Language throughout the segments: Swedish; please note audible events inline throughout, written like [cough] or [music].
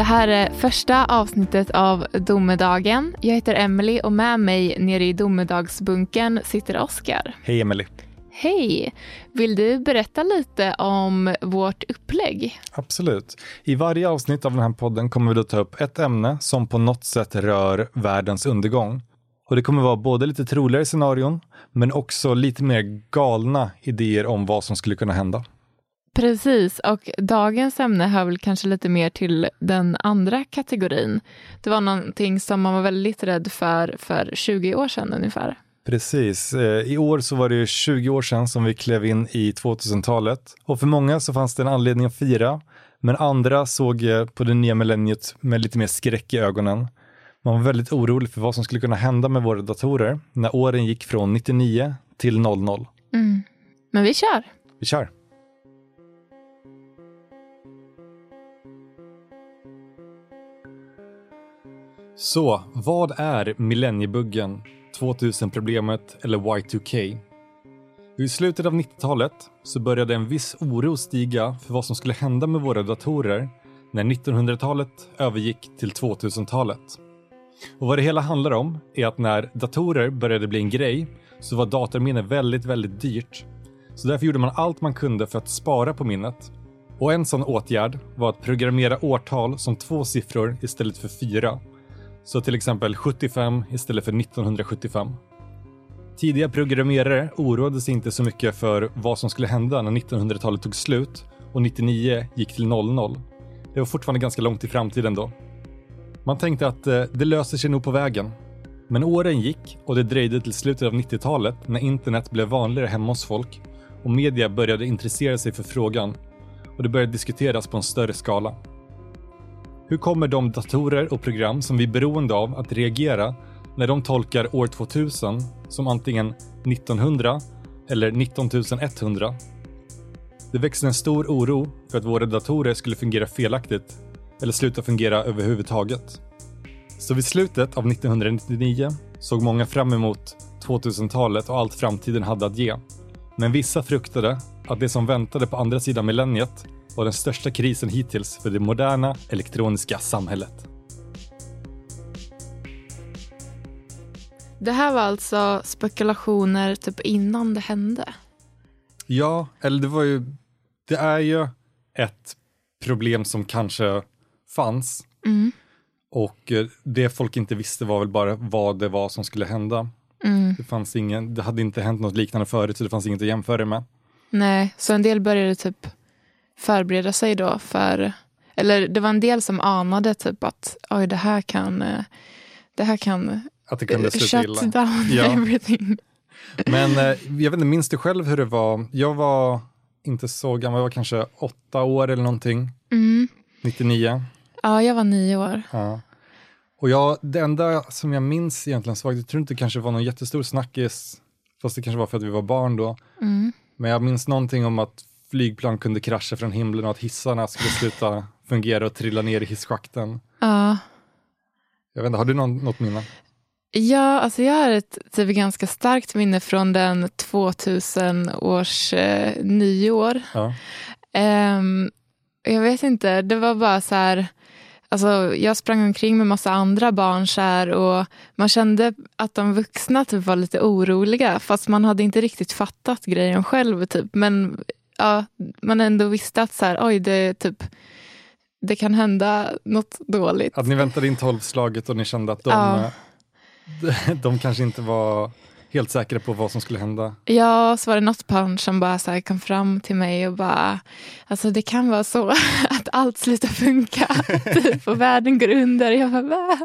Det här är första avsnittet av Domedagen. Jag heter Emily och med mig nere i domedagsbunken sitter Oskar. Hej Emily. Hej! Vill du berätta lite om vårt upplägg? Absolut. I varje avsnitt av den här podden kommer vi då ta upp ett ämne som på något sätt rör världens undergång. Och det kommer vara både lite troligare scenarion, men också lite mer galna idéer om vad som skulle kunna hända. Precis, och dagens ämne hör väl kanske lite mer till den andra kategorin. Det var någonting som man var väldigt rädd för för 20 år sedan ungefär. Precis. Eh, I år så var det 20 år sedan som vi klev in i 2000-talet. Och för många så fanns det en anledning att fira, men andra såg eh, på det nya millenniet med lite mer skräck i ögonen. Man var väldigt orolig för vad som skulle kunna hända med våra datorer när åren gick från 99 till 00. Mm. Men vi kör! Vi kör! Så, vad är millenniebuggen, 2000-problemet eller Y2K? I slutet av 90-talet så började en viss oro stiga för vad som skulle hända med våra datorer när 1900-talet övergick till 2000-talet. Och vad det hela handlar om är att när datorer började bli en grej så var datorminne väldigt, väldigt dyrt. Så därför gjorde man allt man kunde för att spara på minnet. Och en sån åtgärd var att programmera årtal som två siffror istället för fyra. Så till exempel 75 istället för 1975. Tidiga programmerare oroade sig inte så mycket för vad som skulle hända när 1900-talet tog slut och 99 gick till 00. Det var fortfarande ganska långt i framtiden då. Man tänkte att eh, det löser sig nog på vägen. Men åren gick och det dröjde till slutet av 90-talet när internet blev vanligare hemma hos folk och media började intressera sig för frågan och det började diskuteras på en större skala. Hur kommer de datorer och program som vi är beroende av att reagera när de tolkar år 2000 som antingen 1900 eller 19100? Det växte en stor oro för att våra datorer skulle fungera felaktigt eller sluta fungera överhuvudtaget. Så vid slutet av 1999 såg många fram emot 2000-talet och allt framtiden hade att ge. Men vissa fruktade att det som väntade på andra sidan millenniet var den största krisen hittills för det moderna elektroniska samhället. Det här var alltså spekulationer typ innan det hände. Ja, eller det var ju, det är ju ett problem som kanske fanns. Mm. Och eh, det folk inte visste var väl bara vad det var som skulle hända. Mm. Det fanns ingen, det hade inte hänt något liknande förut så det fanns inget att jämföra med. Nej, så en del började typ förbereda sig då för, eller det var en del som anade typ att oj det här kan, eh, det här kan Att det kunde sluta shut illa. down Ja. [laughs] everything. Men eh, jag vet inte, minns du själv hur det var? Jag var inte så gammal, jag var kanske åtta år eller någonting. Mm. 99. Ja, jag var nio år. Ja. Och jag, det enda som jag minns egentligen svagt, jag tror inte det kanske var någon jättestor snackis, fast det kanske var för att vi var barn då. Mm. Men jag minns någonting om att flygplan kunde krascha från himlen och att hissarna skulle sluta [laughs] fungera och trilla ner i hisschakten. Ja. Jag vet inte, har du någon, något minne? Ja, alltså jag har ett typ ganska starkt minne från den 2000 års eh, nyår. Ja. Ehm, jag vet inte, det var bara så här, alltså jag sprang omkring med massa andra barn så och man kände att de vuxna typ var lite oroliga fast man hade inte riktigt fattat grejen själv typ. Men ja, man ändå visste att så här, oj det typ det kan hända något dåligt. Att ni väntade in tolvslaget och ni kände att de, Ja. eh, [laughs] de kanske inte var helt säkra på vad som skulle hända. Ja, så var det något barn som bara så kom fram till mig och bara, alltså det kan vara så [laughs] att allt slutar funka, [laughs] typ, och världen går under. Jag bara, Va?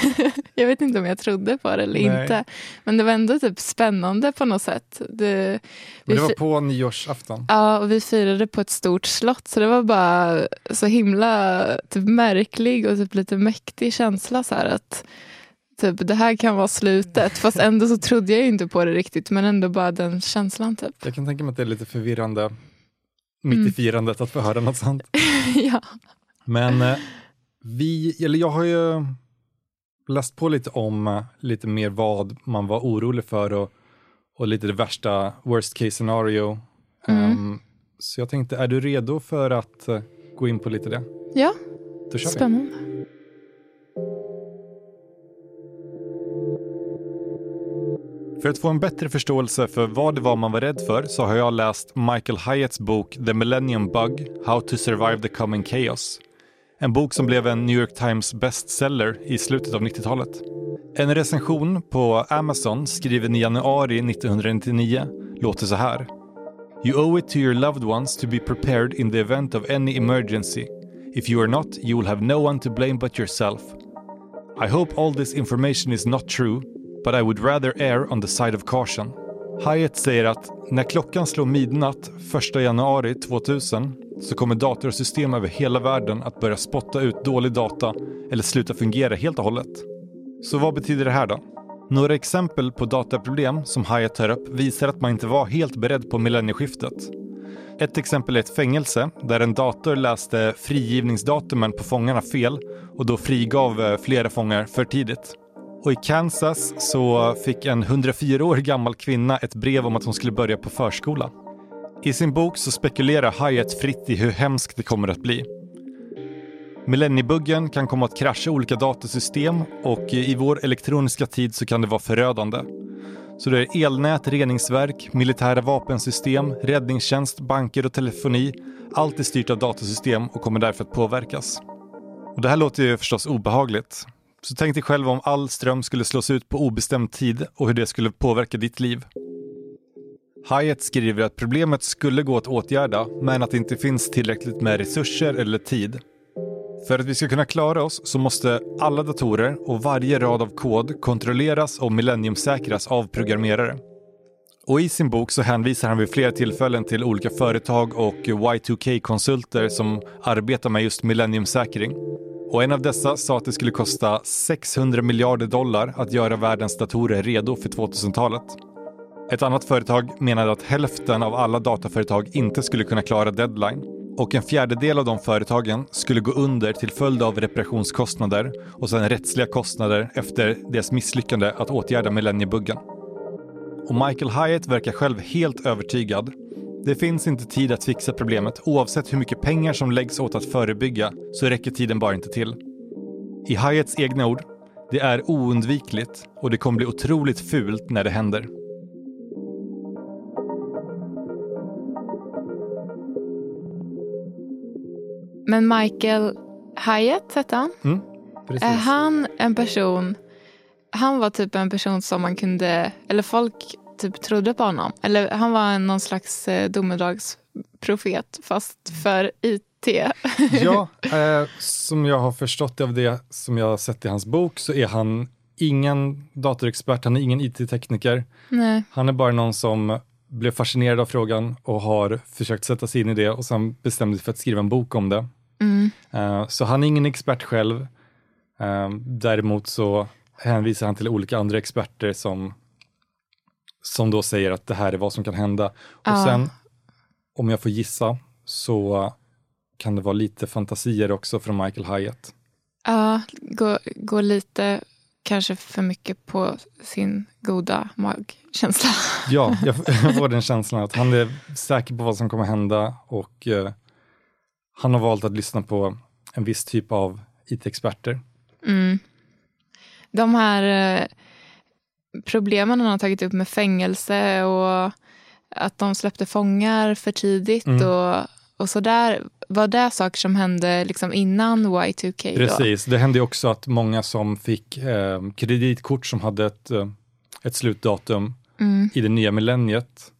[laughs] Jag vet inte om jag trodde på det eller Nej. inte, men det var ändå typ spännande på något sätt. Det, Men vi det var på nyårsafton. Ja, och vi firade på ett stort slott så det var bara så himla typ, märklig och typ lite mäktig känsla så här att typ, det här kan vara slutet. Fast ändå så trodde jag inte på det riktigt men ändå bara den känslan typ. Jag kan tänka mig att det är lite förvirrande mitt Mm. i firandet att få höra något sånt. [laughs] ja. Men eh, vi, eller jag har ju läst på lite om eh, lite mer vad man var orolig för och, och lite det värsta worst case scenario. Mm. Ehm, så jag tänkte, är du redo för att eh, gå in på lite det? ja, kör vi. För att få en bättre förståelse för vad det var man var rädd för så har jag läst Michael Hyatts bok The Millennium Bug How to Survive the Coming Chaos. En bok som blev en New York Times bestseller i slutet av 90-talet. En recension på Amazon skriven i januari 1999 låter så här. You owe it to your loved ones to be prepared in the event of any emergency. If you are not, you will have no one to blame but yourself. I hope all this information is not true, but I would rather err on the side of caution. Hyatt säger att när klockan slår midnatt 1 januari 2000 så kommer datorsystem över hela världen att börja spotta ut dålig data eller sluta fungera helt och hållet. Så vad betyder det här då? Några exempel på dataproblem som Hyatt tar upp visar att man inte var helt beredd på millennieskiftet. Ett exempel är ett fängelse där en dator läste frigivningsdatumen på fångarna fel och då frigav eh, flera fångar för tidigt. Och i Kansas så fick en 104 år gammal kvinna ett brev om att hon skulle börja på förskola. I sin bok så spekulerar Hyatt fritt i hur hemskt det kommer att bli. Millenniebuggen kan komma att krascha olika datasystem och i vår elektroniska tid så kan det vara förödande. Så det är elnät, reningsverk, militära vapensystem, räddningstjänst, banker och telefoni. Allt är styrt av datasystem och kommer därför att påverkas. Och det här låter ju förstås obehagligt. Så tänk dig själv om all ström skulle slås ut på obestämd tid och hur det skulle påverka ditt liv. Hyatt skriver att problemet skulle gå att åtgärda men att det inte finns tillräckligt med resurser eller tid. För att vi ska kunna klara oss så måste alla datorer och varje rad av kod kontrolleras och millenniumsäkras av programmerare. Och i sin bok så hänvisar han vid flera tillfällen till olika företag och Y2K-konsulter som arbetar med just millenniumsäkring. Och en av dessa sa att det skulle kosta 600 miljarder dollar att göra världens datorer redo för 2000-talet. Ett annat företag menade att hälften av alla dataföretag inte skulle kunna klara deadline och en fjärdedel av de företagen skulle gå under till följd av reparationskostnader och sen rättsliga kostnader efter deras misslyckande att åtgärda millenniebuggen. Och Michael Hyatt verkar själv helt övertygad. Det finns inte tid att fixa problemet oavsett hur mycket pengar som läggs åt att förebygga så räcker tiden bara inte till. I Hyatts egna ord, det är oundvikligt och det kommer bli otroligt fult när det händer. Men Michael Hyatt hette han. Mm. Är han en person, han var typ en person som man kunde, eller folk typ trodde på honom. Eller han var någon slags eh, domedagsprofet fast för IT. [laughs] ja, eh, som jag har förstått av det som jag har sett i hans bok så är han ingen datorexpert, han är ingen IT-tekniker. Han är bara någon som blev fascinerad av frågan och har försökt sätta sig in i det och sen bestämde sig för att skriva en bok om det. Mm. Eh, så han är ingen expert själv. Eh, däremot så hänvisar han till olika andra experter som, som då säger att det här är vad som kan hända. Och Ja. sen, om jag får gissa, så kan det vara lite fantasier också från Michael Hyatt. Ja, gå, gå lite kanske för mycket på sin goda magkänsla. Ja, [laughs] jag, jag får den känslan att han är säker på vad som kommer hända och eh, han har valt att lyssna på en viss typ av IT-experter. Mm. De här eh, problemen han har tagit upp med fängelse och att de släppte fångar för tidigt Mm. och, och sådär. Var det saker som hände liksom innan Y2K? Då? Precis, det hände också att många som fick eh, kreditkort som hade ett, eh, ett slutdatum Mm. i det nya millenniet,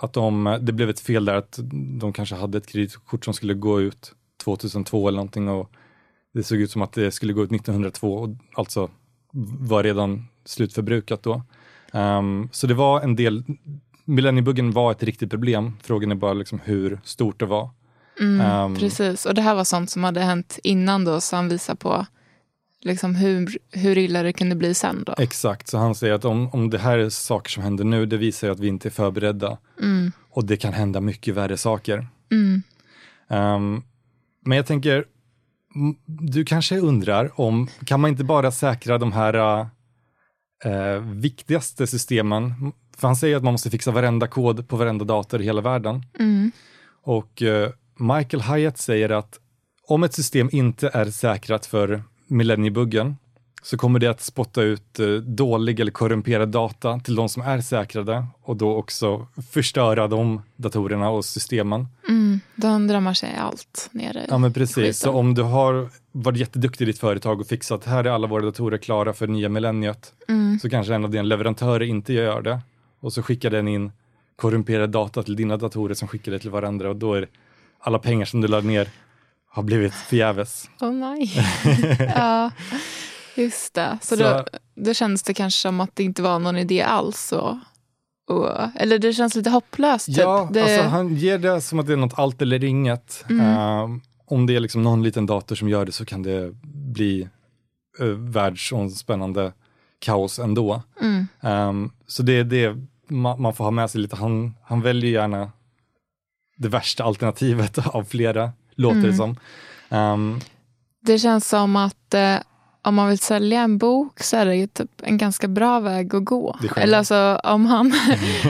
att de, det blev ett fel där att de kanske hade ett kreditkort som skulle gå ut 2002 eller någonting och det såg ut som att det skulle gå ut 1902 och alltså var redan slutförbrukat då. Ehm, så det var en del, millenniebuggen var ett riktigt problem, frågan är bara liksom hur stort det var. Mm, Ehm. precis, och det här var sånt som hade hänt innan då, så han visar på liksom hur, hur illa det kunde bli sen då. Exakt, så han säger att om, om det här är saker som händer nu, det visar ju att vi inte är förberedda. Mm, Och det kan hända mycket värre saker. mm, Ehm, men jag tänker, du kanske undrar om, kan man inte bara säkra de här eh, viktigaste systemen? För han säger att man måste fixa varenda kod på varenda dator i hela världen. mm, Och eh, Michael Hyatt säger att om ett system inte är säkrat för millenniebuggen så kommer det att spotta ut eh, dålig eller korrumperad data till de som är säkrade och då också förstöra de datorerna och systemen. Mm, de drömmar sig allt nere Ja men precis, skiten. så om du har varit jätteduktig i ditt företag och fixat här är alla våra datorer klara för nya millenniet Mm. så kanske en av dina leverantörer inte gör det och så skickar den in korrumperad data till dina datorer som skickar det till varandra och då är alla pengar som du laddar ner har blivit förgäves. Åh nej. [laughs] ja, just det. Så, Så- Då, då känns det kanske som att det inte var någon idé alls. Och, och, eller det känns lite hopplöst. Typ. Ja, det, alltså han ger det som att det är något allt eller inget. Mm. Ehm, om det är liksom någon liten dator som gör det så kan det bli uh, världsomspännande kaos ändå. mm, Ehm, så det är det man, man får ha med sig lite. Han, han väljer gärna det värsta alternativet [laughs] av flera, låter det Mm. som. Ehm, det känns som att eh, om man vill sälja en bok så är det ju typ en ganska bra väg att gå. Eller alltså om han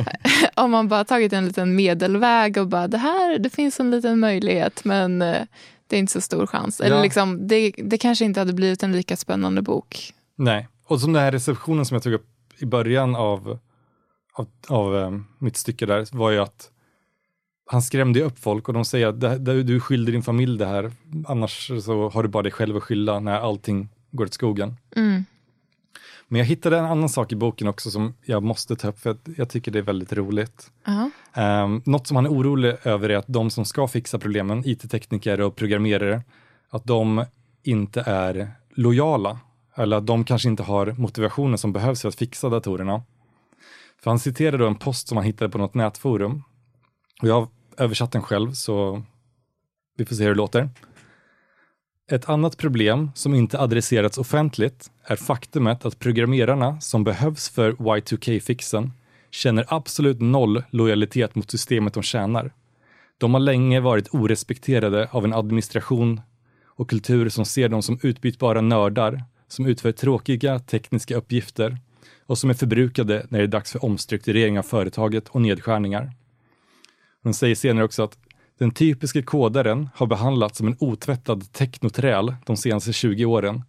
[laughs] om man bara tagit en liten medelväg och bara det här, det finns en liten möjlighet men eh, det är inte så stor chans. Eller Ja. liksom, det, det kanske inte hade blivit en lika spännande bok. nej, och som den här receptionen som jag tog upp i början av, av, av ehm, mitt stycke där var ju att han skrämde upp folk och de säger att du skyller din familj det här, annars så har du bara dig själv att skylla när allting går åt skogen. Mm. Men jag hittade en annan sak i boken också som jag måste ta upp för att jag tycker det är väldigt roligt. Ja. Um, något som han är orolig över är att de som ska fixa problemen, IT-tekniker och programmerare, att de inte är lojala. Eller att de kanske inte har motivationen som behövs för att fixa datorerna. För han citerade då en post som han hittade på något nätforum. Och jag har översatt den själv, så vi får se hur det låter. Ett annat problem som inte adresserats offentligt är faktumet att programmerarna som behövs för Y2K-fixen känner absolut noll lojalitet mot systemet de tjänar. De har länge varit orespekterade av en administration och kultur som ser dem som utbytbara nördar som utför tråkiga tekniska uppgifter och som är förbrukade när det är dags för omstrukturering av företaget och nedskärningar. Hon säger senare också att den typiska kodaren har behandlats som en otvättad teknoträl de senaste 20 åren.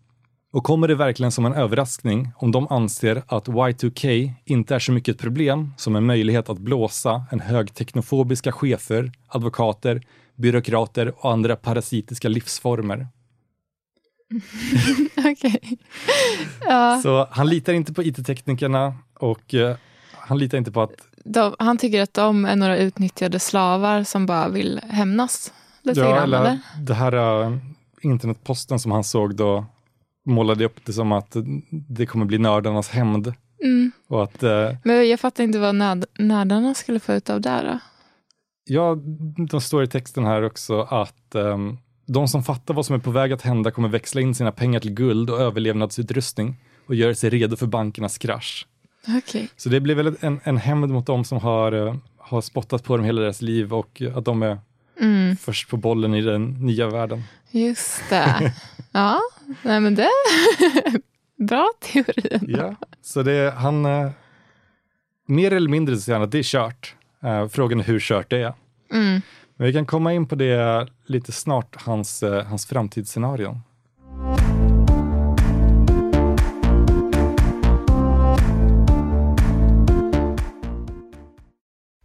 Och kommer det verkligen som en överraskning om de anser att Y2K inte är så mycket ett problem som en möjlighet att blåsa en hög teknofobiska chefer, advokater, byråkrater och andra parasitiska livsformer. [laughs] Okej. [laughs] Ja, Så han litar inte på IT-teknikerna och eh, han litar inte på att de, han tycker att de är några utnyttjade slavar som bara vill hämnas lite Ja, grann. eller Eller? det här uh, internetposten som han såg då målade upp det som att det kommer bli nördarnas hämnd. Mm. Och att, eh, Men jag fattar inte vad nörd, nördarna skulle få ut av det. Då. ja, de står i texten här också att ehm, de som fattar vad som är på väg att hända kommer växla in sina pengar till guld och överlevnadsutrustning och göra sig redo för bankernas krasch. Okej. Så det blir väl en, en hämnd mot dem som har, eh, har spottat på dem hela deras liv och att de är Mm, först på bollen i den nya världen. just det. [laughs] ja, nej men det [laughs] Bra teori. Ja, så det, han, eh, mer eller mindre så säger han att det är kört. Eh, frågan är hur kört det är. Mm. Men vi kan komma in på det lite snart, hans, hans framtidsscenarion.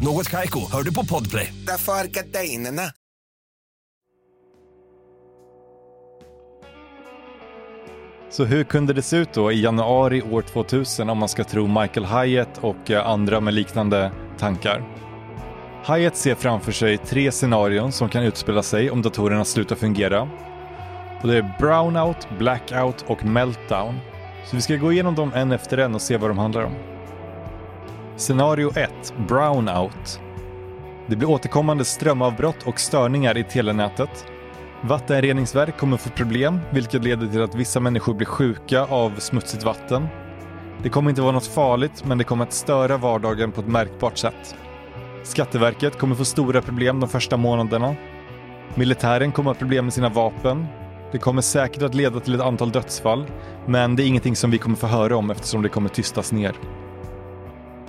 Något Kaiko, hör du på Podplay. Därför är gardinerna. Så hur kunde det se ut då i januari år 2000 om man ska tro Michael Hyatt och eh, andra med liknande tankar? Hyatt ser framför sig tre scenarion som kan utspela sig om datorerna slutar fungera. Och det är brownout, blackout och meltdown. Så vi ska gå igenom dem en efter en och se vad de handlar om. Scenario 1, brownout. Det blir återkommande strömavbrott och störningar i telenätet. Vattenreningsverk kommer få problem, vilket leder till att vissa människor blir sjuka av smutsigt vatten. Det kommer inte vara något farligt, men det kommer att störa vardagen på ett märkbart sätt. Skatteverket kommer få stora problem de första månaderna. Militären kommer att ha problem med sina vapen. Det kommer säkert att leda till ett antal dödsfall, men det är ingenting som vi kommer få höra om eftersom det kommer tystas ner.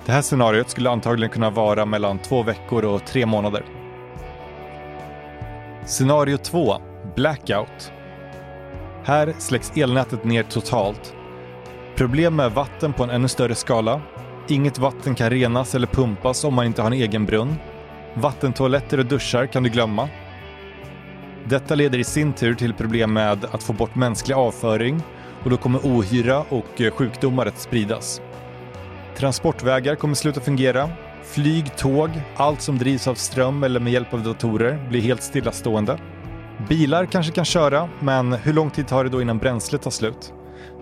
Det här scenariot skulle antagligen kunna vara mellan två veckor och tre månader. Scenario 2. Blackout. Här släcks elnätet ner totalt. Problem med vatten på en ännu större skala. Inget vatten kan renas eller pumpas om man inte har en egen brunn. Vattentoaletter och duschar kan du glömma. Detta leder i sin tur till problem med att få bort mänsklig avföring och då kommer ohyra och sjukdomar att spridas. Transportvägar kommer sluta fungera. Flyg, tåg, allt som drivs av ström eller med hjälp av datorer blir helt stillastående. Bilar kanske kan köra, men hur lång tid tar det då innan bränslet tar slut?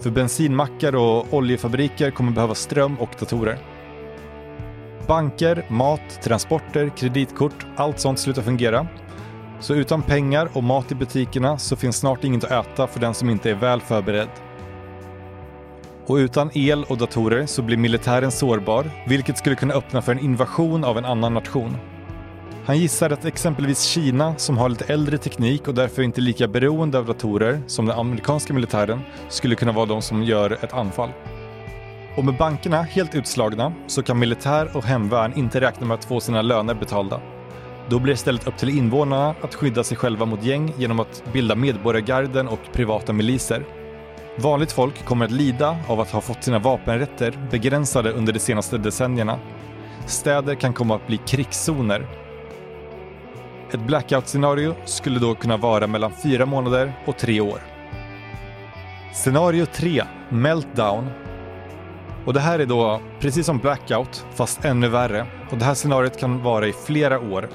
För bensinmackar och oljefabriker kommer behöva ström och datorer. Banker, mat, transporter, kreditkort, allt sånt slutar fungera. Så utan pengar och mat i butikerna så finns snart inget att äta för den som inte är väl förberedd. Och utan el och datorer så blir militären sårbar, vilket skulle kunna öppna för en invasion av en annan nation. Han gissar att exempelvis Kina, som har lite äldre teknik och därför inte lika beroende av datorer som den amerikanska militären, skulle kunna vara de som gör ett anfall. Och med bankerna helt utslagna så kan militär och hemvärn inte räkna med att få sina löner betalda. Då blir det istället upp till invånarna att skydda sig själva mot gäng genom att bilda medborgargarden och privata miliser. Vanligt folk kommer att lida av att ha fått sina vapenrätter begränsade under de senaste decennierna. Städer kan komma att bli krigszoner. Ett blackout-scenario skulle då kunna vara mellan fyra månader och tre år. Scenario 3, Meltdown. Och det här är då precis som blackout, fast ännu värre. Och det här scenariot kan vara i flera år.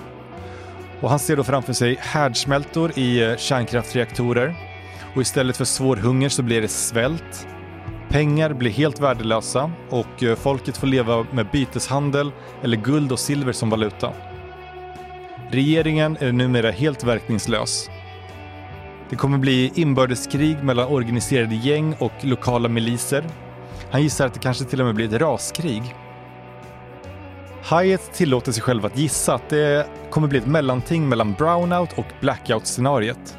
Och han ser då framför sig härdsmältor i eh, kärnkraftsreaktorer. kärnkraftreaktorer. Och istället för svår hunger så blir det svält. Pengar blir helt värdelösa och eh, folket får leva med byteshandel eller guld och silver som valuta. Regeringen är numera helt verkningslös. Det kommer bli inbördeskrig mellan organiserade gäng och lokala miliser. Han gissar att det kanske till och med blir ett raskrig. Hyatt tillåter sig själv att gissa att det kommer bli ett mellanting mellan brownout och blackout-scenariet.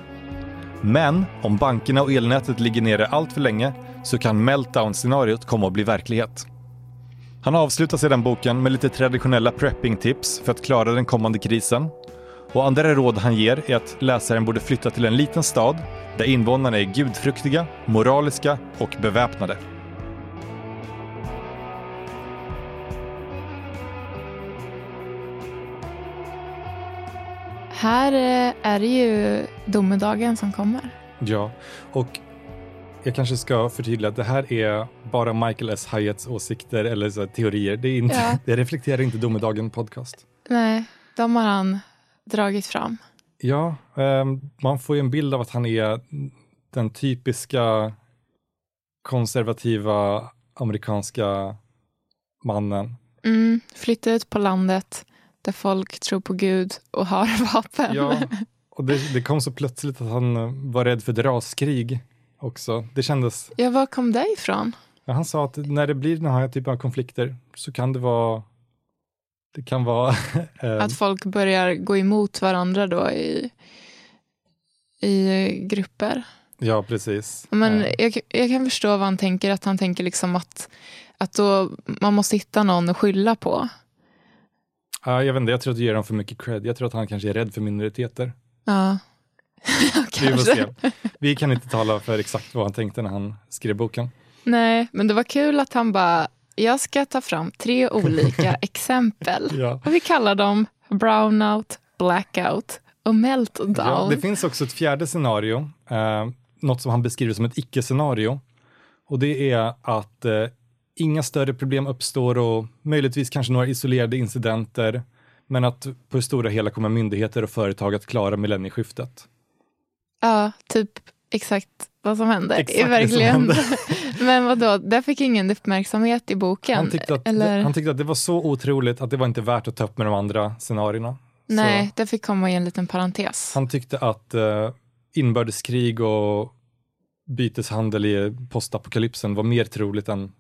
Men om bankerna och elnätet ligger nere allt för länge så kan meltdown-scenariot komma att bli verklighet. Han avslutar sedan boken med lite traditionella prepping-tips för att klara den kommande krisen. Och andra råd han ger är att läsaren borde flytta till en liten stad där invånarna är gudfruktiga, moraliska och beväpnade. Här eh, är det ju domedagen som kommer. Ja, och jag kanske ska förtydliga att det här är bara Michael S. Hyatts åsikter eller så teorier. Det, är inte, Ja. [laughs] det reflekterar inte Domedagen podcast. Nej, de har han dragit fram. Ja, ehm, man får ju en bild av att han är den typiska konservativa amerikanska mannen. Mm, flytta ut på landet där folk tror på Gud och har [laughs] vapen. Ja, och det, det kom så plötsligt att han eh, var rädd för ett raskrig också. Det kändes, Ja, var kom det ifrån? ja, han sa att när det blir den här typen av konflikter så kan det vara, det kan vara, [laughs] ehm, Att folk börjar gå emot varandra då i, i grupper. ja precis. Men Eh, jag, jag kan förstå vad han tänker, att han tänker liksom att, att då man måste hitta någon att skylla på. Ja, jag vet inte, jag tror att du ger honom för mycket cred. Jag tror att han kanske är rädd för minoriteter. [laughs] Ja, Vi får se. kanske. Vi kan inte tala för exakt vad han tänkte när han skrev boken. Nej, men det var kul att han bara, jag ska ta fram tre olika [laughs] exempel. Ja. Och vi kallar dem brownout, blackout och meltdown. Ja, det finns också ett fjärde scenario, eh, något som han beskriver som ett icke-scenario. Och det är att eh, inga större problem uppstår och möjligtvis kanske några isolerade incidenter, men att på det stora hela kommer myndigheter och företag att klara millennieskiftet. Ja, typ exakt vad som hände Exakt det som hände. [laughs] Men vadå, det fick ingen uppmärksamhet i boken? Han tyckte, att, Eller? han tyckte att det var så otroligt att det var inte värt att ta upp med de andra scenarierna. Nej, Så det fick komma i en liten parentes. han tyckte att eh, inbördeskrig och byteshandel i postapokalypsen var mer troligt än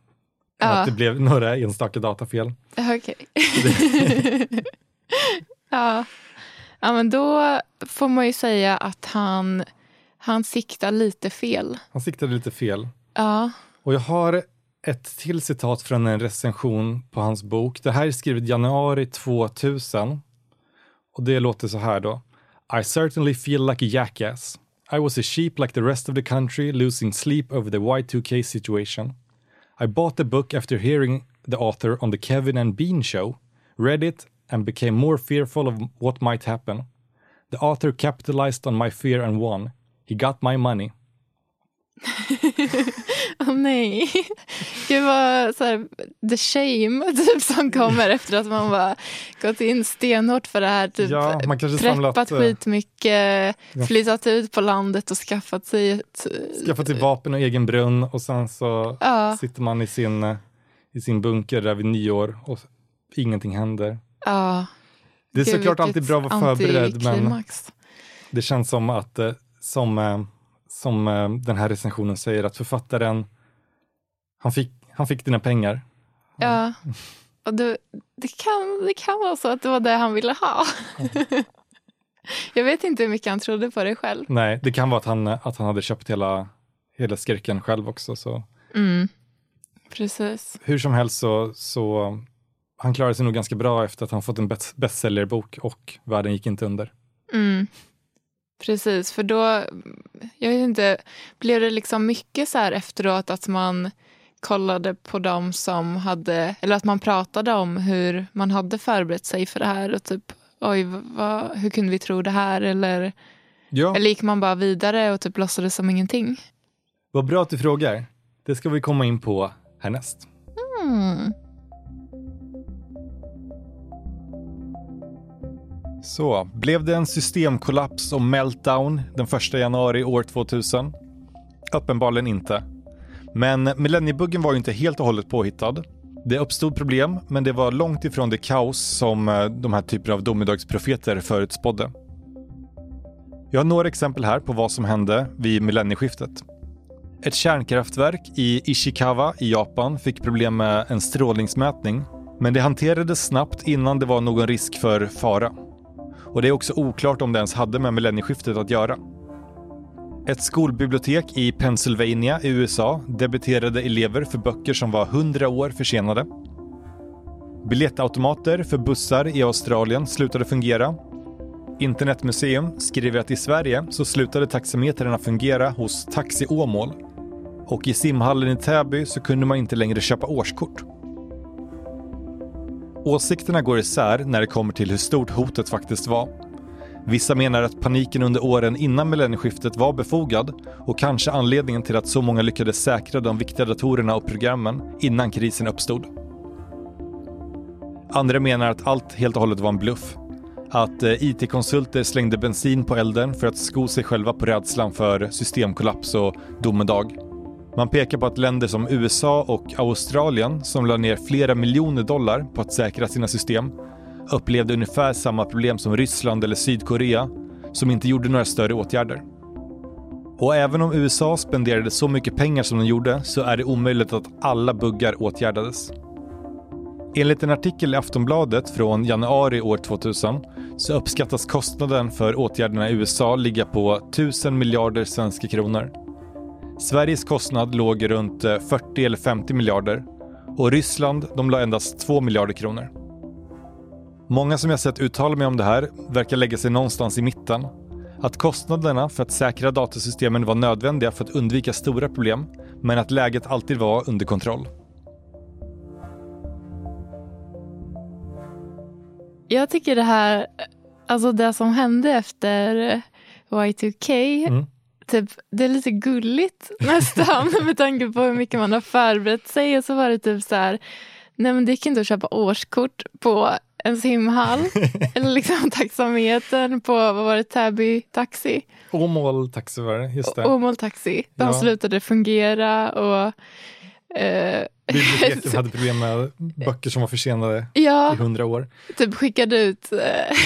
Ja. att det blev några enstaka datafel. Okej. [laughs] ja. ja, men då får man ju säga att han, han siktar lite fel. Han siktade lite fel. Ja, Och jag har ett till citat från en recension på hans bok. Det här är skrivet januari 2000. Och det låter så här då. I certainly feel like a jackass. I was a sheep like the rest of the country, losing sleep over the Y2K situation. I bought the book after hearing the author on the Kevin and Bean show, read it, and became more fearful of what might happen. The author capitalized on my fear and won. He got my money. Åh nej. Gud vad så här, the shame typ, som kommer efter att man bara gått in stenhårt för det här. Typ, Ja, man kanske preppat samlat, eh, skitmycket, ja. flyttat ut på landet och skaffat sig ett... Skaffat sig vapen och egen brunn och sen så Ja, sitter man i sin, eh, i sin bunker där vid nyår och ingenting händer. ja. Det är Gud, såklart alltid bra att vara förberedd men det känns som att, eh, som, eh, som eh, den här recensionen säger, att författaren, han fick, han fick dina pengar. Ja. Och det, det, kan, det kan vara så att det var det han ville ha. [laughs] Jag vet inte hur mycket han trodde på det själv. Nej, det kan vara att han, att han hade köpt hela, hela skräcken själv också. Så. Mm. Precis. Hur som helst så, så han klarade sig nog ganska bra efter att han fått en best, bestsellerbok och världen gick inte under. Mm. Precis, för då, jag vet inte, blev det liksom mycket så här efteråt att man kollade på dem som hade, eller att man pratade om hur man hade förberett sig för det här och typ, oj, vad, hur kunde vi tro det här? Eller, Ja, eller gick man bara vidare och typ låtsades som ingenting? vad bra att du frågar. Det ska vi komma in på härnäst. Mm. Så, blev det en systemkollaps och meltdown den 1 januari år 2000? Uppenbarligen inte. Men millenniebuggen var ju inte helt och hållet påhittad. Det uppstod problem, men det var långt ifrån det kaos som eh, de här typerna av domedagsprofeter förutspådde. Jag har några exempel här på vad som hände vid millennieskiftet. Ett kärnkraftverk i Ishikawa i Japan fick problem med en strålningsmätning, men det hanterades snabbt innan det var någon risk för fara. Och det är också oklart om det ens hade med millennieskiftet att göra. Ett skolbibliotek i Pennsylvania i USA debiterade elever för böcker som var 100 år försenade. Biljettautomater för bussar i Australien slutade fungera. Internetmuseum skriver att i Sverige så slutade taxametrarna fungera hos Taxi Åmål. Och i simhallen i Täby så kunde man inte längre köpa årskort. Åsikterna går isär när det kommer till hur stort hotet faktiskt var. Vissa menar att paniken under åren innan millennieskiftet var befogad och kanske anledningen till att så många lyckades säkra de viktiga datorerna och programmen innan krisen uppstod. Andra menar att allt helt och hållet var en bluff. Att eh, IT-konsulter slängde bensin på elden för att sko sig själva på rädslan för systemkollaps och domedag. Man pekar på att länder som USA och Australien, som la ner flera miljoner dollar på att säkra sina system, upplevde ungefär samma problem som Ryssland eller Sydkorea, som inte gjorde några större åtgärder. Och även om USA spenderade så mycket pengar som de gjorde så är det omöjligt att alla buggar åtgärdades. Enligt en artikel i Aftonbladet från januari år 2000 så uppskattas kostnaden för åtgärderna i USA ligga på 1000 miljarder svenska kronor. Sveriges kostnad låg runt eh, 40 eller 50 miljarder och Ryssland de la endast 2 miljarder kronor. Många som jag sett uttala mig om det här verkar lägga sig någonstans i mitten. Att kostnaderna för att säkra datasystemen var nödvändiga för att undvika stora problem, men att läget alltid var under kontroll. Jag tycker det här, alltså det som hände efter Y2K, Mm. Typ, det är lite gulligt [laughs] nästan med tanke på hur mycket man har förberett sig. Och så var det typ så här, nej men det gick inte att köpa årskort på en simhall. [laughs] eller liksom taxametern på, vad var det, Täby Taxi? Åmål taxivar, just det. Åmål Taxi. De Ja. slutade fungera och eh, Biblioteken [laughs] hade problem med böcker som var försenade ja, i hundra år. typ skickade ut eh,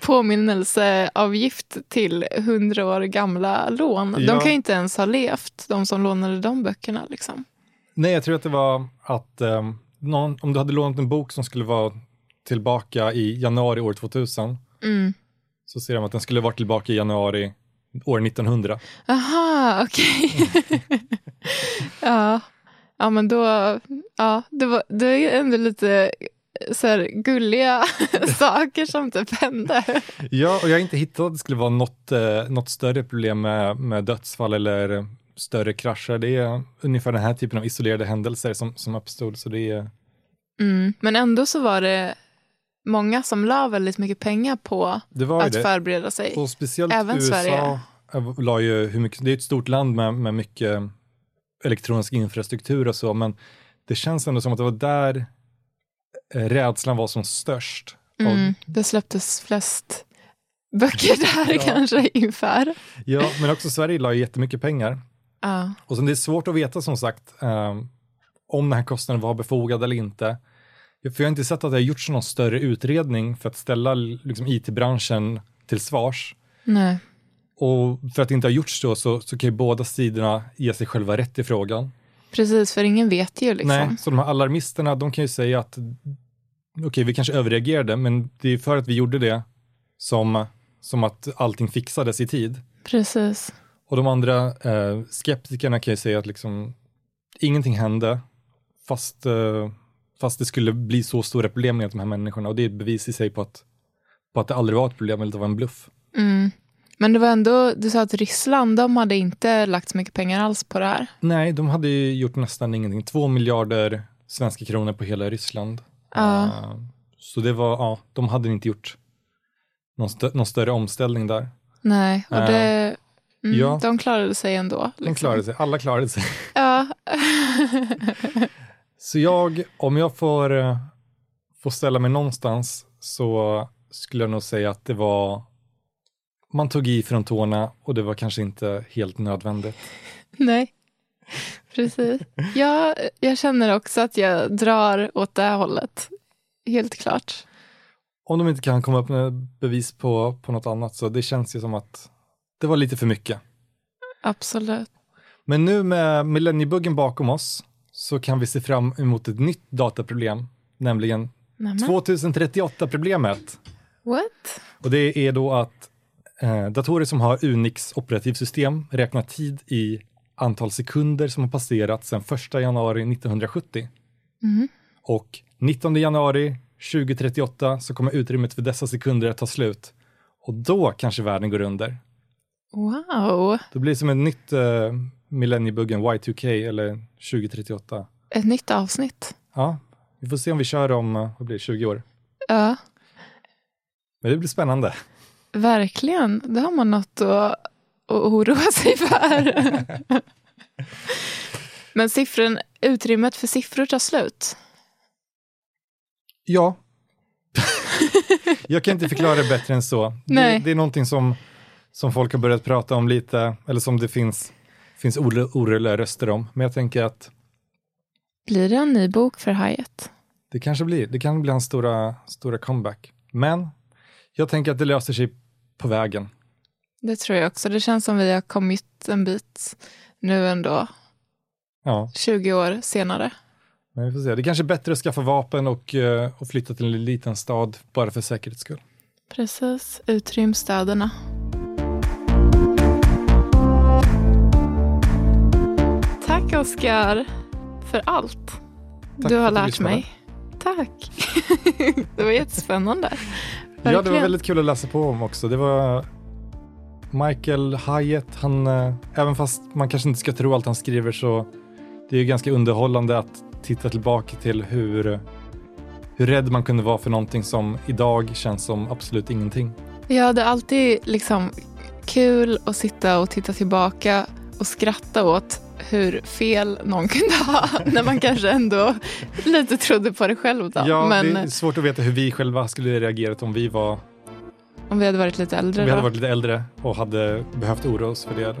[laughs] påminnelseavgift till hundra år gamla lån. De Ja. kan ju inte ens ha levt, de som lånade de böckerna. Liksom. Nej, jag tror att det var att ehm, någon, om du hade lånat en bok som skulle vara tillbaka i januari år 2000 Mm. så ser de att den skulle vara tillbaka i januari år 1900. Aha, okej. [laughs] ja. Ja, men då, ja, det, var, det är ändå lite så här gulliga [laughs] saker som typ hände. Ja, och jag har inte hittat att det skulle vara något, eh, något större problem med, med dödsfall eller större krascher. Det är ungefär den här typen av isolerade händelser som, som uppstod. Så det är, Mm. Men ändå så var det många som la väldigt mycket pengar på att det. förbereda sig. Och speciellt Även USA Sverige. la ju hur mycket, det är ett stort land med, med mycket elektronisk infrastruktur och så, men det känns ändå som att det var där eh, rädslan var som störst. Och- Mm. Det släpptes flest böcker [laughs] där Ja. kanske inför. Ja, men också Sverige la ju jättemycket pengar. Ja. Och sen det är svårt att veta som sagt eh, om den här kostnaden var befogad eller inte. För jag har inte sett att det har gjorts någon större utredning för att ställa liksom, it-branschen till svars. Nej. Och för att det inte har gjorts då så, så kan ju båda sidorna ge sig själva rätt i frågan. Precis, för ingen vet ju liksom. Nej, så de här alarmisterna, de kan ju säga att okej, vi kanske överreagerade, men det är för att vi gjorde det som, som att allting fixades i tid. Precis. Och de andra eh, skeptikerna kan ju säga att liksom ingenting hände, fast, eh, fast det skulle bli så stora problem med de här människorna. Och det är ett bevis i sig på att, på att det aldrig var ett problem, eller att det var en bluff. Mm. Men det var ändå, du sa att Ryssland, de hade inte lagt så mycket pengar alls på det här. Nej, de hade ju gjort nästan ingenting. Två miljarder svenska kronor på hela Ryssland. Ja. Eh, så det var, ja, de hade inte gjort någon, stö- någon större omställning där. Nej, och Ja. det, mm, Ja. de klarade sig ändå. De liksom. klarade sig, alla klarade sig. [laughs] Ja. Så jag, om jag får, eh, får ställa mig någonstans så skulle jag nog säga att det var, man tog i från tårna och det var kanske inte helt nödvändigt. Nej, precis. Ja, jag känner också att jag drar åt det här hållet. Helt klart. Om de inte kan komma upp med bevis på, på något annat så det känns ju som att det var lite för mycket. Absolut. Men nu med millenniebuggen bakom oss så kan vi se fram emot ett nytt dataproblem, nämligen Nämen. 2038-problemet. What? Och det är då att eh, datorer som har Unix operativsystem räknar tid i antal sekunder som har passerat sedan 1 januari 1970. Mhm. Och 19 januari 2038 så kommer utrymmet för dessa sekunder att ta slut. Och då kanske världen går under. Wow. Det blir som en nytt eh, millenniebuggen Y2K eller 2038. Ett nytt avsnitt. Ja, vi får se om vi kör om, eh, vad blir det, 20 år. Ja, Men det blir spännande. Verkligen. Då har man något att, att oroa [laughs] sig för. Men siffran, utrymmet för siffror tar slut. Ja. jag kan inte förklara det bättre än så. Det, det är någonting som, som folk har börjat prata om lite, eller som det finns, finns oro- oroliga röster om. Men jag tänker att Blir det en ny bok för Hyatt? det kanske blir, det kan bli hans stora, stora comeback. Men jag tänker att det löser sig på vägen. Det tror jag också. Det känns som vi har kommit en bit nu ändå, Ja, 20 år senare. men vi får se. Det kanske är bättre att skaffa vapen och, eh, och flytta till en liten stad bara för säkerhets skull. Precis, utrym städerna. Tack Oskar för allt Tack du har lärt mig. Tack. [laughs] det var jättespännande. Ja, det var Verkligen. väldigt kul att läsa på om också. Det var Michael Hyatt, han, eh, även fast man kanske inte ska tro allt han skriver så det är ju ganska underhållande att titta tillbaka till hur, hur rädd man kunde vara för någonting som idag känns som absolut ingenting. Ja, det är alltid liksom kul att sitta och titta tillbaka och skratta åt hur fel någon kunde ha [laughs] när man kanske ändå lite trodde på det själv. Då. Ja, Men, det är svårt att veta hur vi själva skulle reagerat om vi var om vi hade varit lite äldre? Om vi hade varit lite äldre och hade behövt oroa oss för det.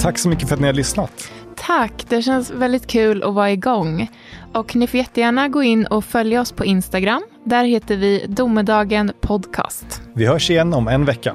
Tack så mycket för att ni har lyssnat. Tack, det känns väldigt kul att vara igång. Och ni får jättegärna gå in och följa oss på Instagram. Där heter vi Domedagen Podcast. Vi hörs igen om en vecka.